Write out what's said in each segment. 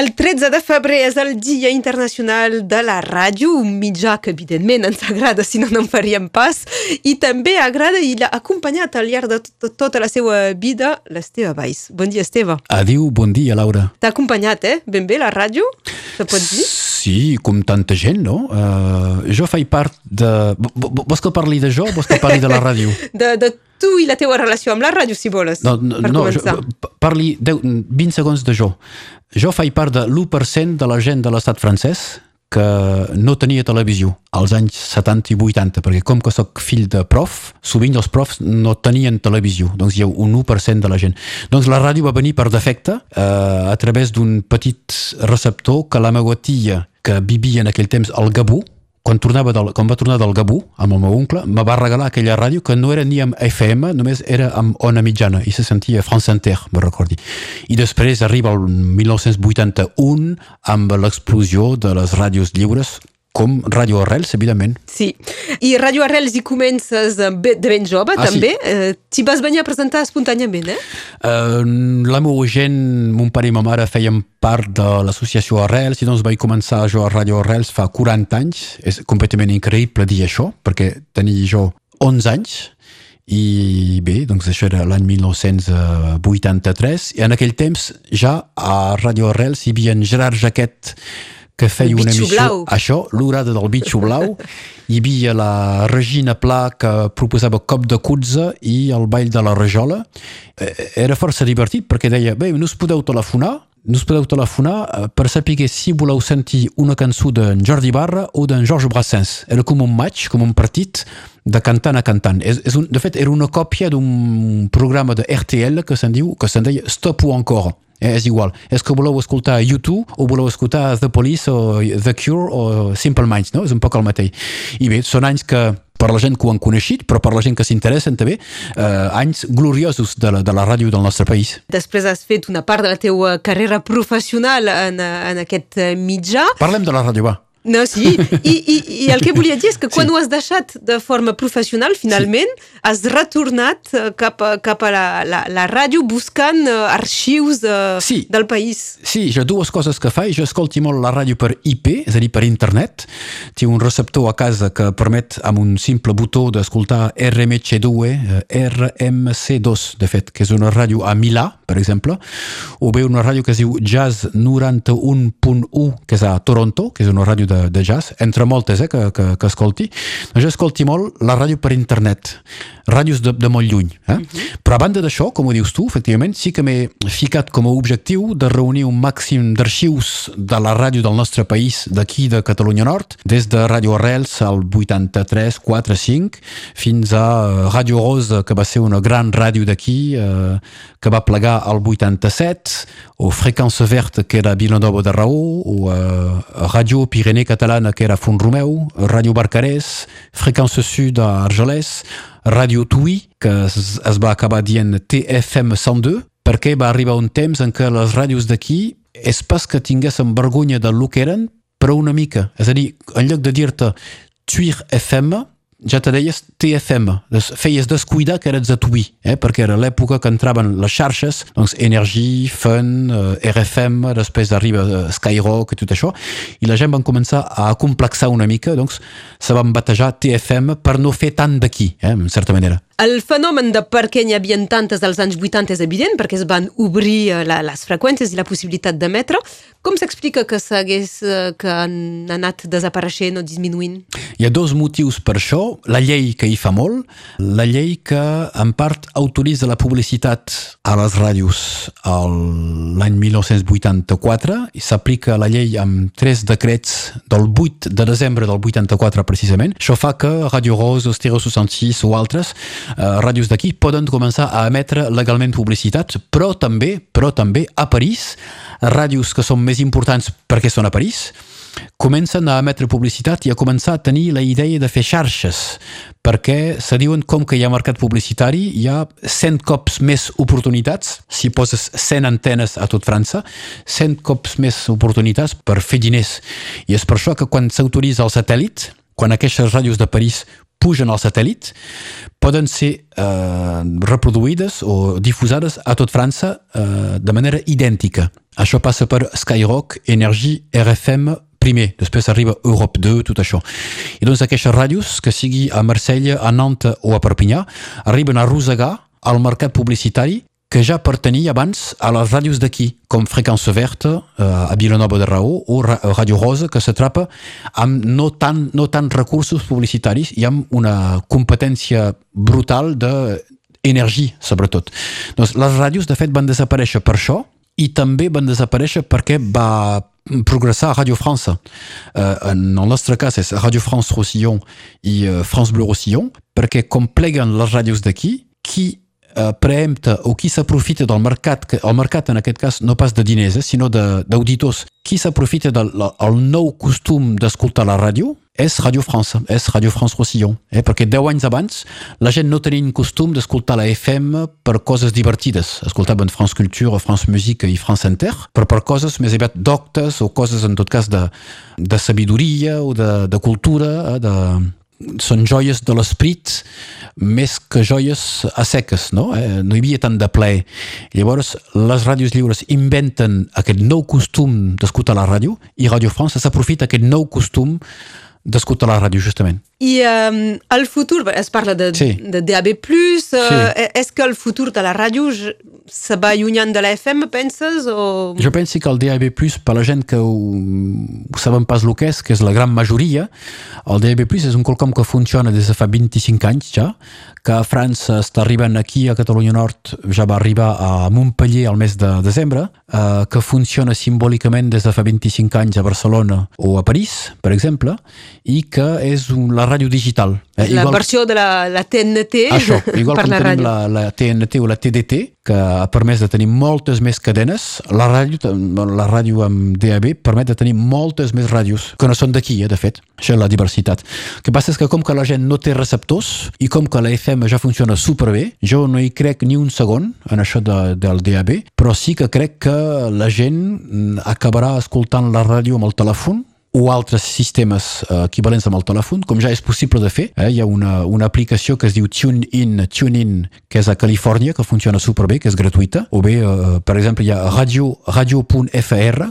El 13 de febrer és el Dia Internacional de la Ràdio, un mitjà que evidentment ens agrada, si no no en faríem pas, i també agrada i l'ha acompanyat al llarg de tot, tota la seva vida l'Esteve Valls. Bon dia, Esteve. Adiu, bon dia, Laura. T'ha acompanyat, eh? Ben bé, la ràdio, se pot dir? Sí, com tanta gent, no? Uh, jo faig part de... Vols que parli de jo o vols que parli de la ràdio? de, de tu i la teva relació amb la ràdio, si vols, no, no, per no, començar. Jo, parli 10, 20 segons de jo. Jo faig part de l'1% de la gent de l'estat francès que no tenia televisió als anys 70 i 80, perquè com que sóc fill de prof, sovint els profs no tenien televisió, doncs hi ha un 1% de la gent. Doncs la ràdio va venir per defecte eh, a través d'un petit receptor que la meva tia, que vivia en aquell temps al Gabú, quan, tornava del, quan va tornar del Gabú amb el meu oncle, me va regalar aquella ràdio que no era ni amb FM, només era amb ona mitjana i se sentia France Inter, me recordi. I després arriba el 1981 amb l'explosió de les ràdios lliures com Ràdio Arrels, evidentment. Sí, i Ràdio Arrels hi comences de ben jove, ah, també. Sí. Eh, T'hi vas venir a presentar espontàniament, eh? Uh, la meva gent, mon pare i ma mare feien part de l'associació Arrels i doncs vaig començar jo a Ràdio Arrels fa 40 anys. És completament increïble dir això, perquè tenia jo 11 anys i bé, doncs això era l'any 1983 i en aquell temps ja a Ràdio Arrels hi havia en Gerard Jaquet que feia una emissió... Blau. Això, l'horada del bitxo blau. Hi havia la Regina Pla que proposava cop de cutza i el ball de la rajola. Eh, era força divertit perquè deia, bé, no us podeu telefonar, no us podeu telefonar eh, per saber si voleu sentir una cançó d'en Jordi Barra o d'en Georges Brassens. Era com un match, com un partit de cantant a cantant. És, és un, de fet, era una còpia d'un programa de RTL que se'n diu, que se'n deia Stop ou Encore és igual. És que voleu escoltar YouTube o voleu escoltar The Police o The Cure o Simple Minds, no? És un poc el mateix. I bé, són anys que per la gent que ho han coneixit, però per la gent que s'interessen també, eh, anys gloriosos de la, de la ràdio del nostre país. Després has fet una part de la teva carrera professional en, en aquest mitjà. Parlem de la ràdio, va. No, sí, I, i, i el que volia dir és que quan sí. ho has deixat de forma professional, finalment, sí. has retornat eh, cap a, cap a la, la, la ràdio buscant uh, arxius uh, sí. del país. Sí, jo dues coses que faig. Jo escolti molt la ràdio per IP, és a dir, per internet. Té un receptor a casa que permet amb un simple botó d'escoltar RMC2, RMC2, de fet, que és una ràdio a Milà, per exemple, o bé una ràdio que es diu Jazz 91.1, que és a Toronto, que és una ràdio de, de jazz, entre moltes eh, que, que, que escolti, doncs jo escolti molt la ràdio per internet, ràdios de, de molt lluny. Eh? Uh mhm. -huh. Però a banda d'això, com ho dius tu, efectivament, sí que m'he ficat com a objectiu de reunir un màxim d'arxius de la ràdio del nostre país, d'aquí de Catalunya Nord, des de Ràdio Arrels al 83, 4, 5, fins a Ràdio Rosa, que va ser una gran ràdio d'aquí, eh, que va plegar al 87, o Freqüència Verte, que era Vilanova de Raó, o eh, Ràdio Pirineu Catalana, que era Font Romeu, Ràdio Barcarès, Freqüència Sud a Argelès, Ràdio Tui, que es, es va acabar dient TFM 102, perquè va arribar un temps en què les ràdios d'aquí és pas que tinguessin vergonya del que eren, però una mica. És a dir, en lloc de dir-te Tuir FM, ja te deies TFM, des, feies descuidar que eres de Tui, eh? perquè era l'època que entraven les xarxes, doncs Energy, Fun, eh, RFM, després arriba eh, Skyrock i tot això, i la gent van començar a complexar una mica, doncs se van batejar TFM per no fer tant d'aquí, eh? en certa manera. El fenomen de per què n'hi havia tantes dels anys 80 és evident, perquè es van obrir eh, la, les freqüències i la possibilitat d'emetre. Com s'explica que s'hagués eh, que han anat desapareixent o disminuint? Hi ha dos motius per això. La llei que hi fa molt, la llei que en part autoritza la publicitat a les ràdios l'any 1984 i s'aplica la llei amb tres decrets del 8 de desembre del 84 precisament. Això fa que Radio Rose, Stereo 66 o altres ràdios d'aquí poden començar a emetre legalment publicitat, però també, però també a París, ràdios que són més importants perquè són a París, comencen a emetre publicitat i a començar a tenir la idea de fer xarxes, perquè se diuen com que hi ha mercat publicitari, hi ha 100 cops més oportunitats, si poses 100 antenes a tot França, 100 cops més oportunitats per fer diners. I és per això que quan s'autoritza el satèl·lit, quan aquestes ràdios de París pugen al satèl·lit poden ser eh, reproduïdes o difusades a tot França eh, de manera idèntica. Això passa per Skyrock, Energy, RFM, primer, després arriba Europe 2, tot això. I doncs aquestes ràdios, que sigui a Marsella, a Nantes o a Perpinyà, arriben a rosegar al mercat publicitari que ja pertanyia abans a les ràdios d'aquí, com Freqüència Verta, eh, a Vilanova de Raó, o Ràdio Rosa, que s'atrapa amb no tant, no tant recursos publicitaris i amb una competència brutal d'energia, sobretot. Doncs les ràdios, de fet, van desaparèixer per això i també van desaparèixer perquè va progressar a Radio France. Uh, en el cas és Radio France Roussillon i uh, France Bleu Roussillon, perquè com pleguen les ràdios d'aquí, qui eh, preempta o qui s'aprofita del mercat, que el mercat en aquest cas no pas de diners, eh, sinó d'auditors, qui s'aprofita del el nou costum d'escoltar la ràdio és Radio France, és Radio France Roussillon, eh? perquè deu anys abans la gent no tenia costum d'escoltar la FM per coses divertides, escoltaven France Culture, France Musique i France Inter, però per coses més aviat doctes o coses en tot cas de, de sabidoria o de, de cultura, eh? de, són joies de l'esperit més que joies a seques, no? Eh, no hi havia tant de plaer. Llavors, les ràdios lliures inventen aquest nou costum d'escoltar la ràdio i Radio France s'aprofita aquest nou costum d'escoltar la ràdio, justament. I um, el futur, es parla de, sí. de DAB+, uh, sí. és que el futur de la ràdio se va allunyant de la FM, penses? O... Jo penso que el DAB+, per la gent que ho, ho saben pas el que és, que és la gran majoria, el DAB+, és un quelcom que funciona des de fa 25 anys ja, que a França està arribant aquí a Catalunya Nord, ja va arribar a Montpellier al mes de desembre, eh, que funciona simbòlicament des de fa 25 anys a Barcelona o a París, per exemple, i que és un, la ràdio digital. Eh, la igual, versió de la, la TNT això, igual per la ràdio. La, la TNT o la TDT, que ha permès de tenir moltes més cadenes, la ràdio, la ràdio amb DAB permet de tenir moltes més ràdios, que no són d'aquí, eh, de fet. Això és la diversitat. El que passa és que com que la gent no té receptors i com que la FM ja funciona superbé, jo no hi crec ni un segon en això de, del DAB, però sí que crec que la gent acabarà escoltant la ràdio amb el telèfon o altres sistemes uh, equivalents amb el telèfon, com ja és possible de fer. Eh? Hi ha una, una aplicació que es diu TuneIn, TuneIn, que és a Califòrnia, que funciona superbé, que és gratuïta. O bé, uh, per exemple, hi ha radio,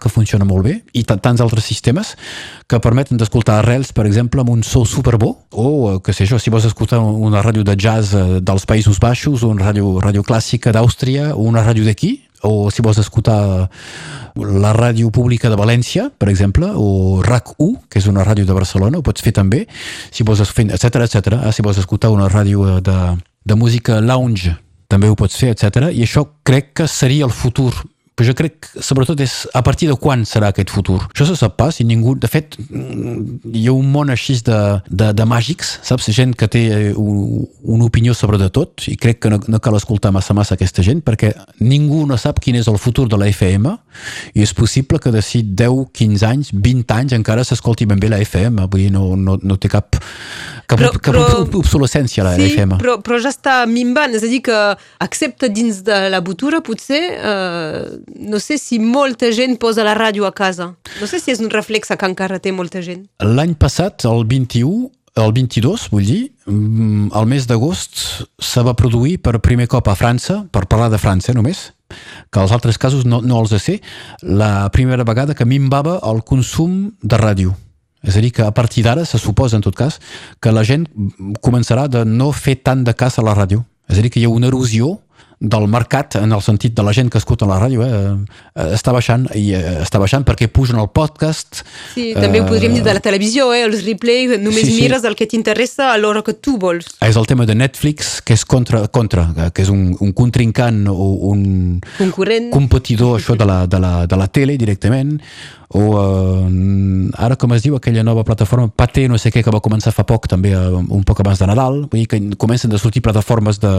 que funciona molt bé, i tants altres sistemes que permeten d'escoltar arrels, per exemple, amb un so superbo, o, uh, que sé jo, si vols escoltar una ràdio de jazz uh, dels Països Baixos, o una ràdio, ràdio clàssica d'Àustria, o una ràdio d'aquí, o si vols escoltar la ràdio pública de València, per exemple, o RAC1, que és una ràdio de Barcelona, ho pots fer també, si vols fer, etc etc. Ah, si vols escoltar una ràdio eh, de, de música lounge, també ho pots fer, etc. I això crec que seria el futur però jo crec que sobretot és a partir de quan serà aquest futur. Això se sap pas i ningú... De fet, hi ha un món així de, de, de màgics, saps? Gent que té un, una opinió sobre de tot i crec que no, no cal escoltar massa massa aquesta gent perquè ningú no sap quin és el futur de la FM i és possible que d'ací 10, 15 anys, 20 anys encara s'escolti ben bé la FM. Vull dir, no, no, no té cap, cap, però, cap però, obsolescència la, sí, la FM. Però, però ja està minvant, és a dir que accepta dins de la botura potser eh, no sé si molta gent posa la ràdio a casa. No sé si és un reflex que encara té molta gent. L'any passat, el 21, el 22, vull dir, mm, al mes d'agost se va produir per primer cop a França, per parlar de França només, que als altres casos no, no els sé, la primera vegada que minvava el consum de ràdio. És a dir, que a partir d'ara se suposa, en tot cas, que la gent començarà de no fer tant de cas a la ràdio. És a dir, que hi ha una erosió del mercat en el sentit de la gent que escolta la ràdio eh, eh, està baixant i eh, està baixant perquè pugen el podcast Sí, també eh, ho podríem dir de la televisió eh, els replay, només sí, mires sí. el que t'interessa a l'hora que tu vols és el tema de Netflix que és contra, contra que és un, un contrincant o un Concurrent. competidor això de la, de, la, de la tele directament o uh, ara com es diu aquella nova plataforma Paté no sé què que va començar fa poc també uh, un poc abans de Nadal vull dir que comencen a sortir plataformes de,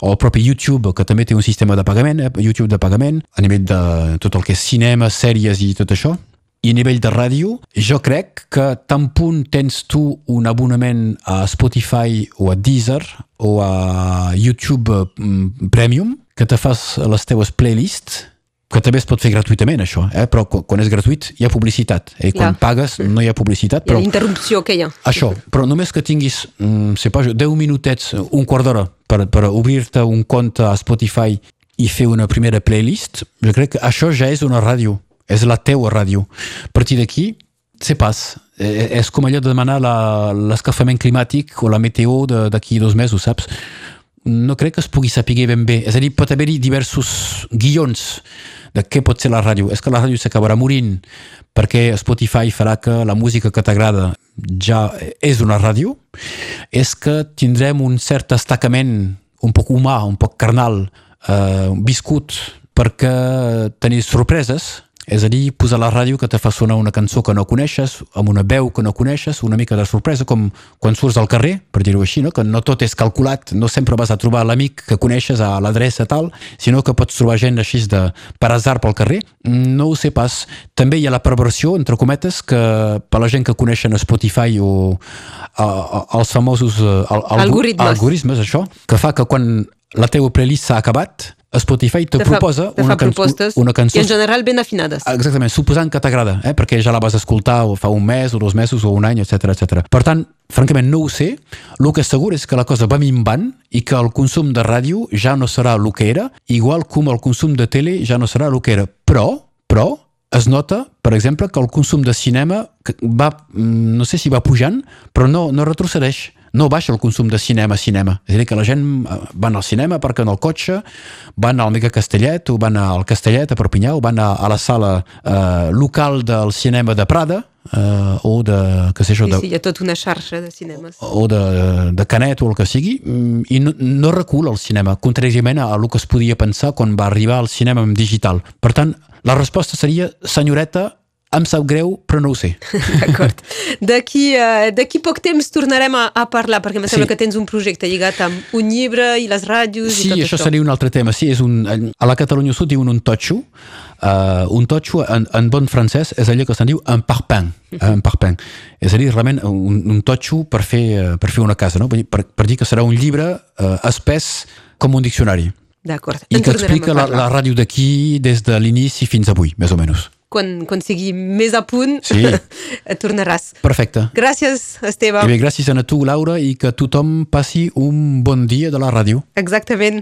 o el propi YouTube que també té un sistema de pagament eh, YouTube de pagament a nivell de tot el que és cinema, sèries i tot això. I a nivell de ràdio, jo crec que tan punt tens tu un abonament a Spotify o a Deezer o a YouTube mm, Premium que te fas les teves playlists que també es pot fer gratuïtament això, eh? però quan és gratuït hi ha publicitat, eh? quan Clar. pagues no hi ha publicitat. Hi ha Però... hi ha. Això, però només que tinguis, mm, sé pas, 10 minutets, un quart d'hora per, per obrir-te un compte a Spotify i fer una primera playlist, jo crec que això ja és una ràdio, és la teua ràdio. A partir d'aquí, sé pas, eh, és com allò de demanar la- l'escalfament climàtic o la meteo de- d'aquí dos mesos, saps? No crec que es pugui saber ben bé. És a dir, pot haver-hi diversos guions de què pot ser la ràdio. És que la ràdio s'acabarà morint perquè Spotify farà que la música que t'agrada ja és una ràdio. És que tindrem un cert destacament un poc humà, un poc carnal, eh, viscut perquè tenir sorpreses és a dir, posar a la ràdio que te fa sonar una cançó que no coneixes, amb una veu que no coneixes, una mica de sorpresa, com quan surts al carrer, per dir-ho així, no? que no tot és calculat, no sempre vas a trobar l'amic que coneixes a l'adreça tal, sinó que pots trobar gent així de, per azar pel carrer. No ho sé pas. També hi ha la perversió, entre cometes, que per la gent que coneixen Spotify o a, a, els famosos eh, al, algo- Algoritmes. algoritmes, això, que fa que quan la teva playlist s'ha acabat, Spotify te, Te fa, proposa te una, fa can- una cançó i en general ben afinades. Exactament, suposant que t'agrada, eh? perquè ja la vas escoltar o fa un mes o dos mesos o un any, etc etc. Per tant, francament no ho sé, el que és segur és que la cosa va minvant i que el consum de ràdio ja no serà el que era, igual com el consum de tele ja no serà el que era. Però, però, es nota, per exemple, que el consum de cinema va, mm, no sé si va pujant, però no, no retrocedeix no baixa el consum de cinema a cinema. És a dir, que la gent eh, van al cinema perquè en el cotxe, van al Mega Castellet o van al Castellet a Perpinyà o van a, a la sala eh, local del cinema de Prada eh, o de, què sé jo, Sí, de, sí, hi ha tota una xarxa de cinemes. o de, de Canet o el que sigui, mm, i no, no recula el cinema, contràriament a el que es podia pensar quan va arribar al cinema en digital. Per tant, la resposta seria, senyoreta, em sap greu, però no ho sé. D'acord. D'aquí uh, d'aquí poc temps tornarem a, a parlar, perquè em Sí. sembla que tens un projecte lligat amb un llibre i les ràdios Sí, i tot això això. seria un altre tema. Sí, és un, a la Catalunya Sud diuen un totxo. Uh, un totxo, en, en bon francès, és allò que se'n diu un parpaing. Un parpaing. És a dir, realment, un, un totxo per fer, eh, per fer una casa, no? Per, per, dir que serà un llibre uh, espès com un diccionari. D'acord. I que explica la, la ràdio d'aquí des de l'inici fins avui, més o menys. Quan, quan sigui més a punt, Sí. tornaràs. Perfecte. Gràcies, Esteve. I bé, gràcies a tu, Laura, i que tothom passi un bon dia de la ràdio. Exactament.